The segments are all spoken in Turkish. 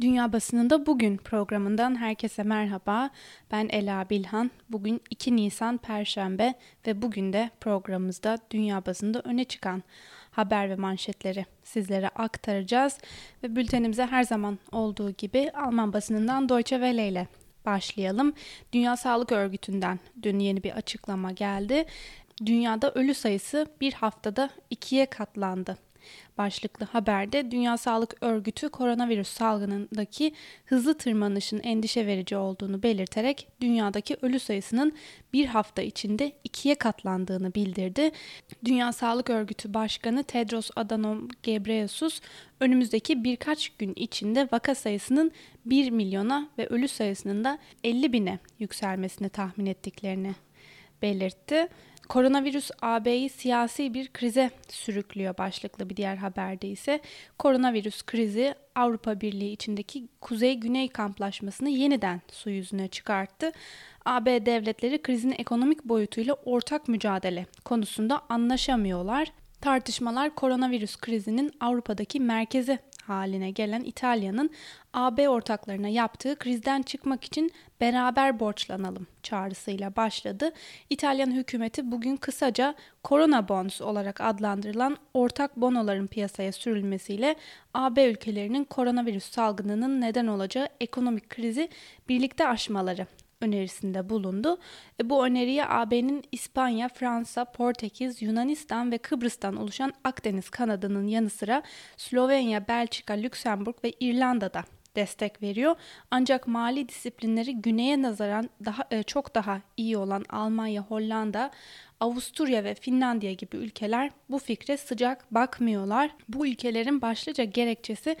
Dünya Basınında Bugün programından herkese merhaba. Ben Ela Bilhan. Bugün 2 Nisan Perşembe ve bugün de programımızda dünya basında öne çıkan haber ve manşetleri sizlere aktaracağız. Ve bültenimize her zaman olduğu gibi Alman basınından Deutsche Welle ile başlayalım. Dünya Sağlık Örgütü'nden dün yeni bir açıklama geldi. Dünyada ölü sayısı bir haftada ikiye katlandı başlıklı haberde Dünya Sağlık Örgütü koronavirüs salgınındaki hızlı tırmanışın endişe verici olduğunu belirterek dünyadaki ölü sayısının bir hafta içinde ikiye katlandığını bildirdi. Dünya Sağlık Örgütü Başkanı Tedros Adhanom Ghebreyesus önümüzdeki birkaç gün içinde vaka sayısının 1 milyona ve ölü sayısının da 50 bine yükselmesini tahmin ettiklerini belirtti. Koronavirüs AB'yi siyasi bir krize sürüklüyor başlıklı bir diğer haberde ise koronavirüs krizi Avrupa Birliği içindeki kuzey-güney kamplaşmasını yeniden su yüzüne çıkarttı. AB devletleri krizin ekonomik boyutuyla ortak mücadele konusunda anlaşamıyorlar. Tartışmalar koronavirüs krizinin Avrupa'daki merkezi haline gelen İtalya'nın AB ortaklarına yaptığı krizden çıkmak için beraber borçlanalım çağrısıyla başladı. İtalyan hükümeti bugün kısaca Corona Bonds olarak adlandırılan ortak bonoların piyasaya sürülmesiyle AB ülkelerinin koronavirüs salgınının neden olacağı ekonomik krizi birlikte aşmaları önerisinde bulundu. E, bu öneriye AB'nin İspanya, Fransa, Portekiz, Yunanistan ve Kıbrıs'tan oluşan Akdeniz kanadının yanı sıra Slovenya, Belçika, Lüksemburg ve İrlanda'da destek veriyor. Ancak mali disiplinleri güneye nazaran daha e, çok daha iyi olan Almanya, Hollanda, Avusturya ve Finlandiya gibi ülkeler bu fikre sıcak bakmıyorlar. Bu ülkelerin başlıca gerekçesi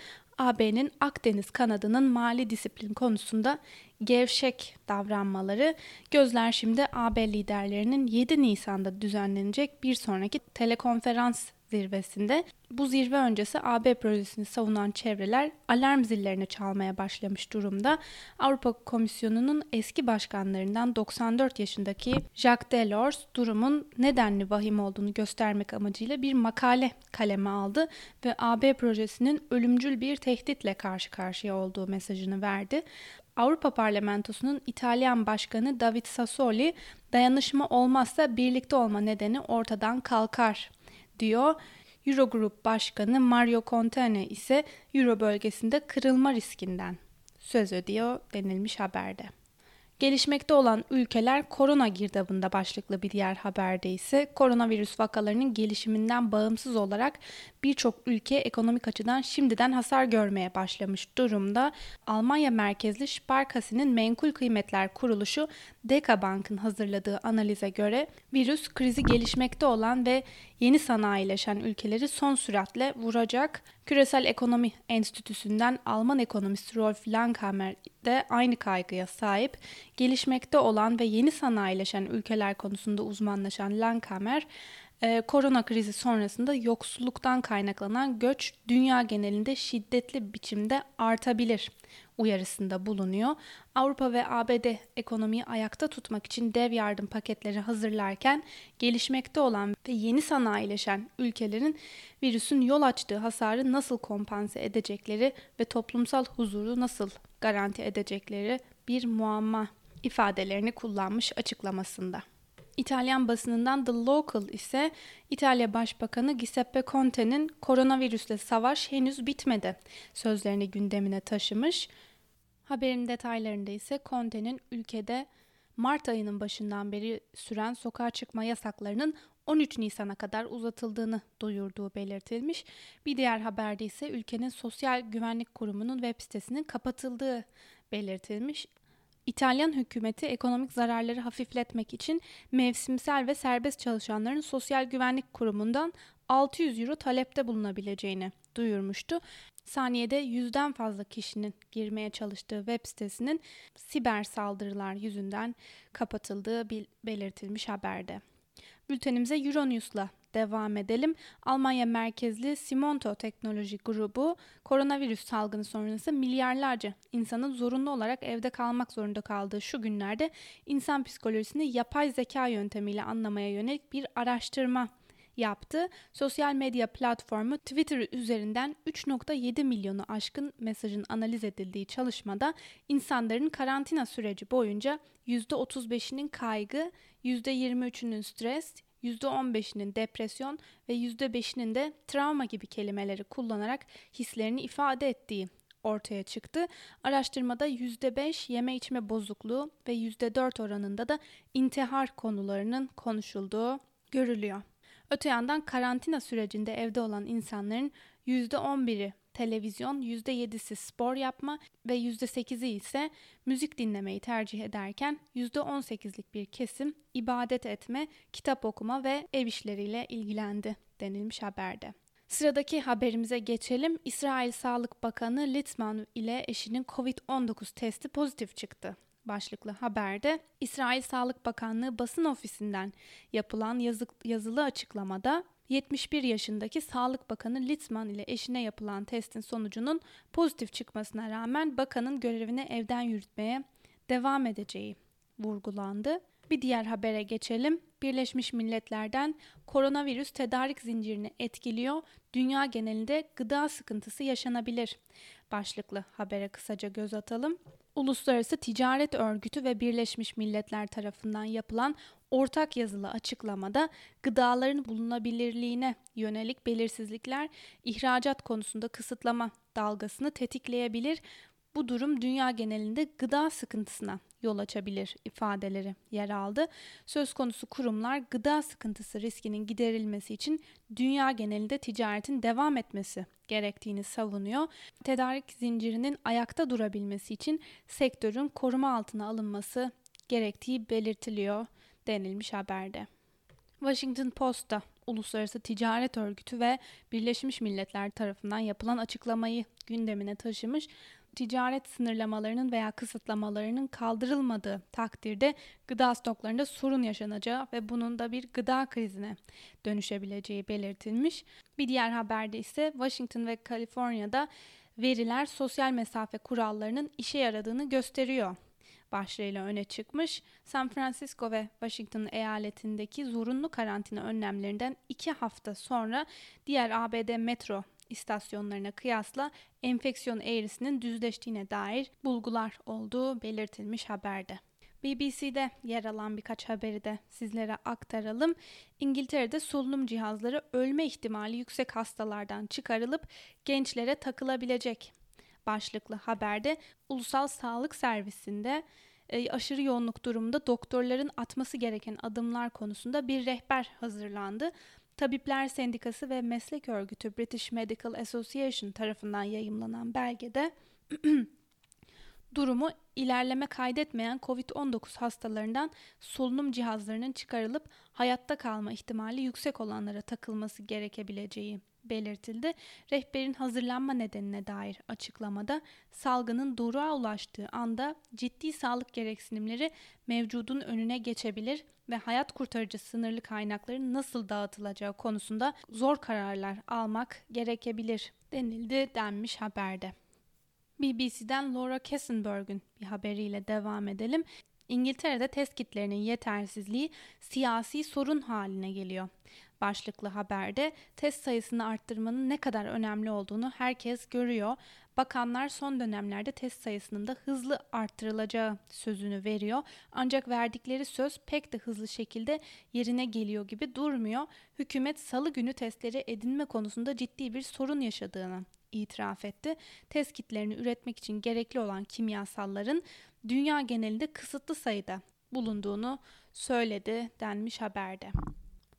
AB'nin Akdeniz kanadının mali disiplin konusunda gevşek davranmaları. Gözler şimdi AB liderlerinin 7 Nisan'da düzenlenecek bir sonraki telekonferans zirvesinde. Bu zirve öncesi AB projesini savunan çevreler alarm zillerini çalmaya başlamış durumda. Avrupa Komisyonu'nun eski başkanlarından 94 yaşındaki Jacques Delors durumun nedenli vahim olduğunu göstermek amacıyla bir makale kaleme aldı ve AB projesinin ölümcül bir tehditle karşı karşıya olduğu mesajını verdi. Avrupa Parlamentosu'nun İtalyan Başkanı David Sassoli dayanışma olmazsa birlikte olma nedeni ortadan kalkar diyor. Eurogroup Başkanı Mario Contene ise Euro bölgesinde kırılma riskinden söz ediyor denilmiş haberde. Gelişmekte olan ülkeler korona girdabında başlıklı bir diğer haberde ise koronavirüs vakalarının gelişiminden bağımsız olarak birçok ülke ekonomik açıdan şimdiden hasar görmeye başlamış durumda. Almanya merkezli Sparkasse'nin menkul kıymetler kuruluşu Deka Bank'ın hazırladığı analize göre virüs krizi gelişmekte olan ve yeni sanayileşen ülkeleri son süratle vuracak. Küresel Ekonomi Enstitüsü'nden Alman ekonomist Rolf Langhammer de aynı kaygıya sahip. Gelişmekte olan ve yeni sanayileşen ülkeler konusunda uzmanlaşan Langhammer, e, korona krizi sonrasında yoksulluktan kaynaklanan göç dünya genelinde şiddetli biçimde artabilir uyarısında bulunuyor. Avrupa ve ABD ekonomiyi ayakta tutmak için dev yardım paketleri hazırlarken gelişmekte olan ve yeni sanayileşen ülkelerin virüsün yol açtığı hasarı nasıl kompanse edecekleri ve toplumsal huzuru nasıl garanti edecekleri bir muamma ifadelerini kullanmış açıklamasında. İtalyan basınından The Local ise İtalya Başbakanı Giuseppe Conte'nin koronavirüsle savaş henüz bitmedi sözlerini gündemine taşımış. Haberin detaylarında ise Conte'nin ülkede Mart ayının başından beri süren sokağa çıkma yasaklarının 13 Nisan'a kadar uzatıldığını duyurduğu belirtilmiş. Bir diğer haberde ise ülkenin Sosyal Güvenlik Kurumu'nun web sitesinin kapatıldığı belirtilmiş. İtalyan hükümeti ekonomik zararları hafifletmek için mevsimsel ve serbest çalışanların Sosyal Güvenlik Kurumu'ndan 600 euro talepte bulunabileceğini duyurmuştu. Saniyede yüzden fazla kişinin girmeye çalıştığı web sitesinin siber saldırılar yüzünden kapatıldığı belirtilmiş haberde. Bültenimize Euronews'la devam edelim. Almanya merkezli Simonto Teknoloji Grubu koronavirüs salgını sonrası milyarlarca insanın zorunlu olarak evde kalmak zorunda kaldığı şu günlerde insan psikolojisini yapay zeka yöntemiyle anlamaya yönelik bir araştırma yaptı. Sosyal medya platformu Twitter üzerinden 3.7 milyonu aşkın mesajın analiz edildiği çalışmada insanların karantina süreci boyunca %35'inin kaygı, %23'ünün stres, %15'inin depresyon ve %5'inin de travma gibi kelimeleri kullanarak hislerini ifade ettiği ortaya çıktı. Araştırmada %5 yeme içme bozukluğu ve %4 oranında da intihar konularının konuşulduğu görülüyor. Öte yandan karantina sürecinde evde olan insanların %11'i televizyon, %7'si spor yapma ve %8'i ise müzik dinlemeyi tercih ederken %18'lik bir kesim ibadet etme, kitap okuma ve ev işleriyle ilgilendi denilmiş haberde. Sıradaki haberimize geçelim. İsrail Sağlık Bakanı Litzman ile eşinin COVID-19 testi pozitif çıktı başlıklı haberde İsrail Sağlık Bakanlığı basın ofisinden yapılan yazı, yazılı açıklamada 71 yaşındaki Sağlık Bakanı Litzman ile eşine yapılan testin sonucunun pozitif çıkmasına rağmen bakanın görevini evden yürütmeye devam edeceği vurgulandı. Bir diğer habere geçelim. Birleşmiş Milletler'den koronavirüs tedarik zincirini etkiliyor, dünya genelinde gıda sıkıntısı yaşanabilir. Başlıklı habere kısaca göz atalım. Uluslararası Ticaret Örgütü ve Birleşmiş Milletler tarafından yapılan ortak yazılı açıklamada gıdaların bulunabilirliğine yönelik belirsizlikler ihracat konusunda kısıtlama dalgasını tetikleyebilir. Bu durum dünya genelinde gıda sıkıntısına yol açabilir ifadeleri yer aldı. Söz konusu kurumlar gıda sıkıntısı riskinin giderilmesi için dünya genelinde ticaretin devam etmesi gerektiğini savunuyor. Tedarik zincirinin ayakta durabilmesi için sektörün koruma altına alınması gerektiği belirtiliyor denilmiş haberde. Washington Post'ta Uluslararası Ticaret Örgütü ve Birleşmiş Milletler tarafından yapılan açıklamayı gündemine taşımış ticaret sınırlamalarının veya kısıtlamalarının kaldırılmadığı takdirde gıda stoklarında sorun yaşanacağı ve bunun da bir gıda krizine dönüşebileceği belirtilmiş. Bir diğer haberde ise Washington ve Kaliforniya'da veriler sosyal mesafe kurallarının işe yaradığını gösteriyor başlığıyla öne çıkmış. San Francisco ve Washington eyaletindeki zorunlu karantina önlemlerinden iki hafta sonra diğer ABD metro istasyonlarına kıyasla enfeksiyon eğrisinin düzleştiğine dair bulgular olduğu belirtilmiş haberde. BBC'de yer alan birkaç haberi de sizlere aktaralım. İngiltere'de solunum cihazları ölme ihtimali yüksek hastalardan çıkarılıp gençlere takılabilecek başlıklı haberde Ulusal Sağlık Servisi'nde e, aşırı yoğunluk durumunda doktorların atması gereken adımlar konusunda bir rehber hazırlandı. Tabipler Sendikası ve meslek örgütü British Medical Association tarafından yayımlanan belgede durumu ilerleme kaydetmeyen COVID-19 hastalarından solunum cihazlarının çıkarılıp hayatta kalma ihtimali yüksek olanlara takılması gerekebileceği belirtildi. Rehberin hazırlanma nedenine dair açıklamada salgının doruğa ulaştığı anda ciddi sağlık gereksinimleri mevcudun önüne geçebilir ve hayat kurtarıcı sınırlı kaynakların nasıl dağıtılacağı konusunda zor kararlar almak gerekebilir denildi denmiş haberde. BBC'den Laura Kessenberg'ün bir haberiyle devam edelim. İngiltere'de test kitlerinin yetersizliği siyasi sorun haline geliyor. Başlıklı haberde test sayısını arttırmanın ne kadar önemli olduğunu herkes görüyor. Bakanlar son dönemlerde test sayısının da hızlı arttırılacağı sözünü veriyor. Ancak verdikleri söz pek de hızlı şekilde yerine geliyor gibi durmuyor. Hükümet salı günü testleri edinme konusunda ciddi bir sorun yaşadığını itiraf etti. Test kitlerini üretmek için gerekli olan kimyasalların dünya genelinde kısıtlı sayıda bulunduğunu söyledi denmiş haberde.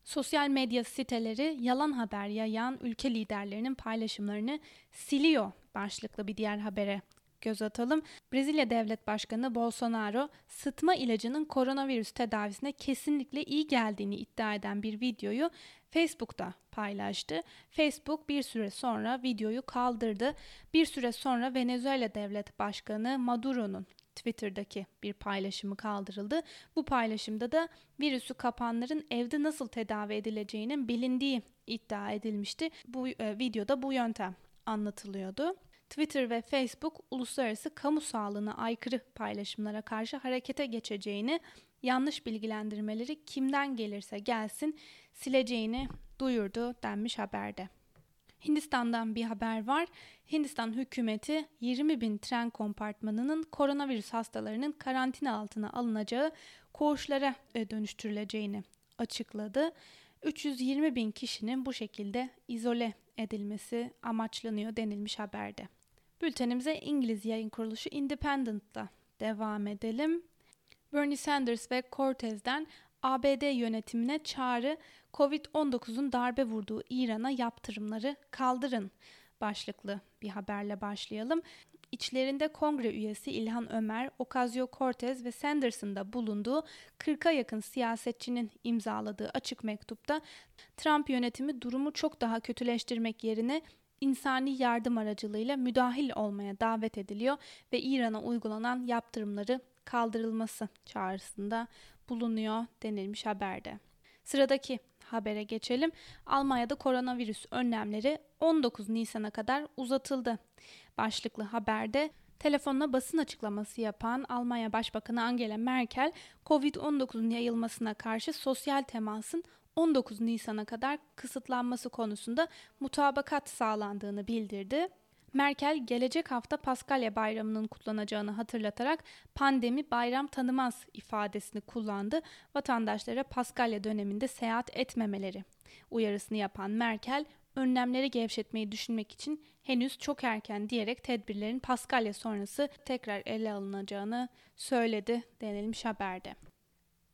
Sosyal medya siteleri yalan haber yayan ülke liderlerinin paylaşımlarını siliyor başlıklı bir diğer habere göz atalım. Brezilya Devlet Başkanı Bolsonaro sıtma ilacının koronavirüs tedavisine kesinlikle iyi geldiğini iddia eden bir videoyu Facebook'ta paylaştı. Facebook bir süre sonra videoyu kaldırdı. Bir süre sonra Venezuela Devlet Başkanı Maduro'nun Twitter'daki bir paylaşımı kaldırıldı. Bu paylaşımda da virüsü kapanların evde nasıl tedavi edileceğinin bilindiği iddia edilmişti. Bu e, videoda bu yöntem anlatılıyordu. Twitter ve Facebook uluslararası kamu sağlığına aykırı paylaşımlara karşı harekete geçeceğini yanlış bilgilendirmeleri kimden gelirse gelsin sileceğini duyurdu denmiş haberde. Hindistan'dan bir haber var. Hindistan hükümeti 20 bin tren kompartmanının koronavirüs hastalarının karantina altına alınacağı koğuşlara e, dönüştürüleceğini açıkladı. 320 bin kişinin bu şekilde izole edilmesi amaçlanıyor denilmiş haberde. Bültenimize İngiliz yayın kuruluşu Independent'ta devam edelim. Bernie Sanders ve Cortez'den ABD yönetimine çağrı Covid-19'un darbe vurduğu İran'a yaptırımları kaldırın başlıklı bir haberle başlayalım. İçlerinde kongre üyesi İlhan Ömer, Ocasio-Cortez ve Sanders'ın da bulunduğu 40'a yakın siyasetçinin imzaladığı açık mektupta Trump yönetimi durumu çok daha kötüleştirmek yerine insani yardım aracılığıyla müdahil olmaya davet ediliyor ve İran'a uygulanan yaptırımları kaldırılması çağrısında bulunuyor denilmiş haberde. Sıradaki habere geçelim. Almanya'da koronavirüs önlemleri 19 Nisan'a kadar uzatıldı. Başlıklı haberde telefonla basın açıklaması yapan Almanya Başbakanı Angela Merkel, Covid-19'un yayılmasına karşı sosyal temasın 19 Nisan'a kadar kısıtlanması konusunda mutabakat sağlandığını bildirdi. Merkel gelecek hafta Paskalya Bayramı'nın kutlanacağını hatırlatarak pandemi bayram tanımaz ifadesini kullandı. Vatandaşlara Paskalya döneminde seyahat etmemeleri uyarısını yapan Merkel, önlemleri gevşetmeyi düşünmek için henüz çok erken diyerek tedbirlerin Paskalya sonrası tekrar ele alınacağını söyledi denilmiş haberde.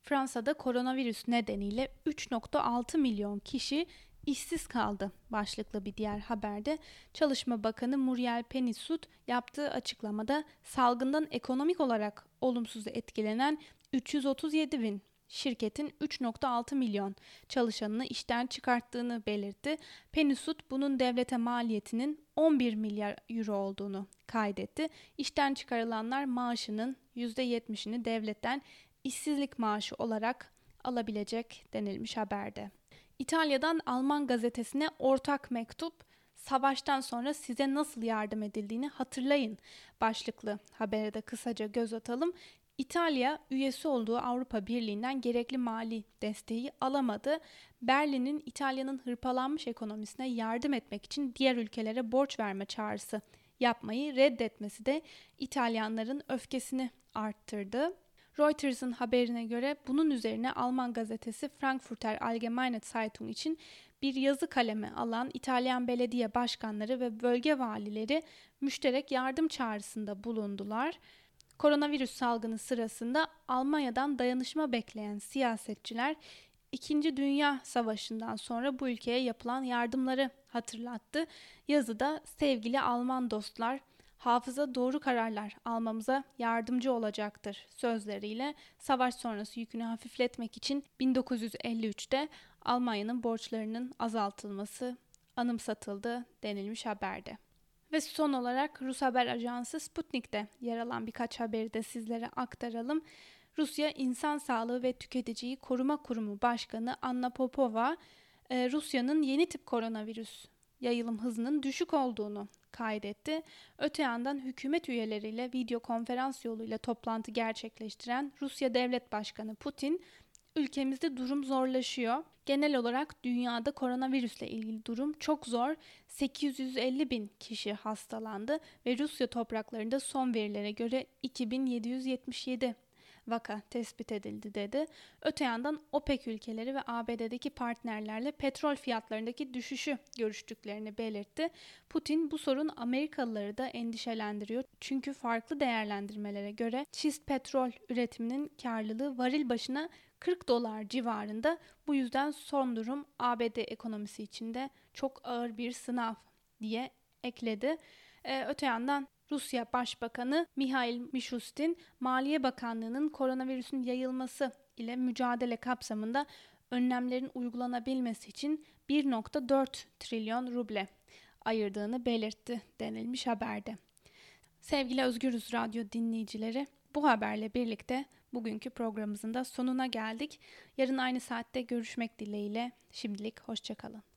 Fransa'da koronavirüs nedeniyle 3.6 milyon kişi işsiz kaldı başlıklı bir diğer haberde Çalışma Bakanı Muriel Penissut yaptığı açıklamada salgından ekonomik olarak olumsuz etkilenen 337 bin şirketin 3.6 milyon çalışanını işten çıkarttığını belirtti. Penissut bunun devlete maliyetinin 11 milyar euro olduğunu kaydetti. İşten çıkarılanlar maaşının %70'ini devletten işsizlik maaşı olarak alabilecek denilmiş haberde. İtalya'dan Alman gazetesine ortak mektup Savaştan sonra size nasıl yardım edildiğini hatırlayın başlıklı habere de kısaca göz atalım. İtalya üyesi olduğu Avrupa Birliği'nden gerekli mali desteği alamadı. Berlin'in İtalya'nın hırpalanmış ekonomisine yardım etmek için diğer ülkelere borç verme çağrısı yapmayı reddetmesi de İtalyanların öfkesini arttırdı. Reuters'ın haberine göre bunun üzerine Alman gazetesi Frankfurter Allgemeine Zeitung için bir yazı kalemi alan İtalyan belediye başkanları ve bölge valileri müşterek yardım çağrısında bulundular. Koronavirüs salgını sırasında Almanya'dan dayanışma bekleyen siyasetçiler İkinci Dünya Savaşı'ndan sonra bu ülkeye yapılan yardımları hatırlattı. Yazıda sevgili Alman dostlar hafıza doğru kararlar almamıza yardımcı olacaktır sözleriyle savaş sonrası yükünü hafifletmek için 1953'te Almanya'nın borçlarının azaltılması anımsatıldı denilmiş haberde. Ve son olarak Rus haber ajansı Sputnik'te yer alan birkaç haberi de sizlere aktaralım. Rusya İnsan Sağlığı ve Tüketiciyi Koruma Kurumu Başkanı Anna Popova, e, Rusya'nın yeni tip koronavirüs yayılım hızının düşük olduğunu kaydetti. Öte yandan hükümet üyeleriyle video konferans yoluyla toplantı gerçekleştiren Rusya Devlet Başkanı Putin, ülkemizde durum zorlaşıyor. Genel olarak dünyada koronavirüsle ilgili durum çok zor. 850 bin kişi hastalandı ve Rusya topraklarında son verilere göre 2777 vaka tespit edildi dedi. Öte yandan OPEC ülkeleri ve ABD'deki partnerlerle petrol fiyatlarındaki düşüşü görüştüklerini belirtti. Putin bu sorun Amerikalıları da endişelendiriyor. Çünkü farklı değerlendirmelere göre çist petrol üretiminin karlılığı varil başına 40 dolar civarında. Bu yüzden son durum ABD ekonomisi içinde çok ağır bir sınav diye ekledi. Ee, öte yandan Rusya Başbakanı Mihail Mishustin, Maliye Bakanlığı'nın koronavirüsün yayılması ile mücadele kapsamında önlemlerin uygulanabilmesi için 1.4 trilyon ruble ayırdığını belirtti denilmiş haberde. Sevgili Özgürüz Radyo dinleyicileri, bu haberle birlikte bugünkü programımızın da sonuna geldik. Yarın aynı saatte görüşmek dileğiyle. Şimdilik hoşçakalın.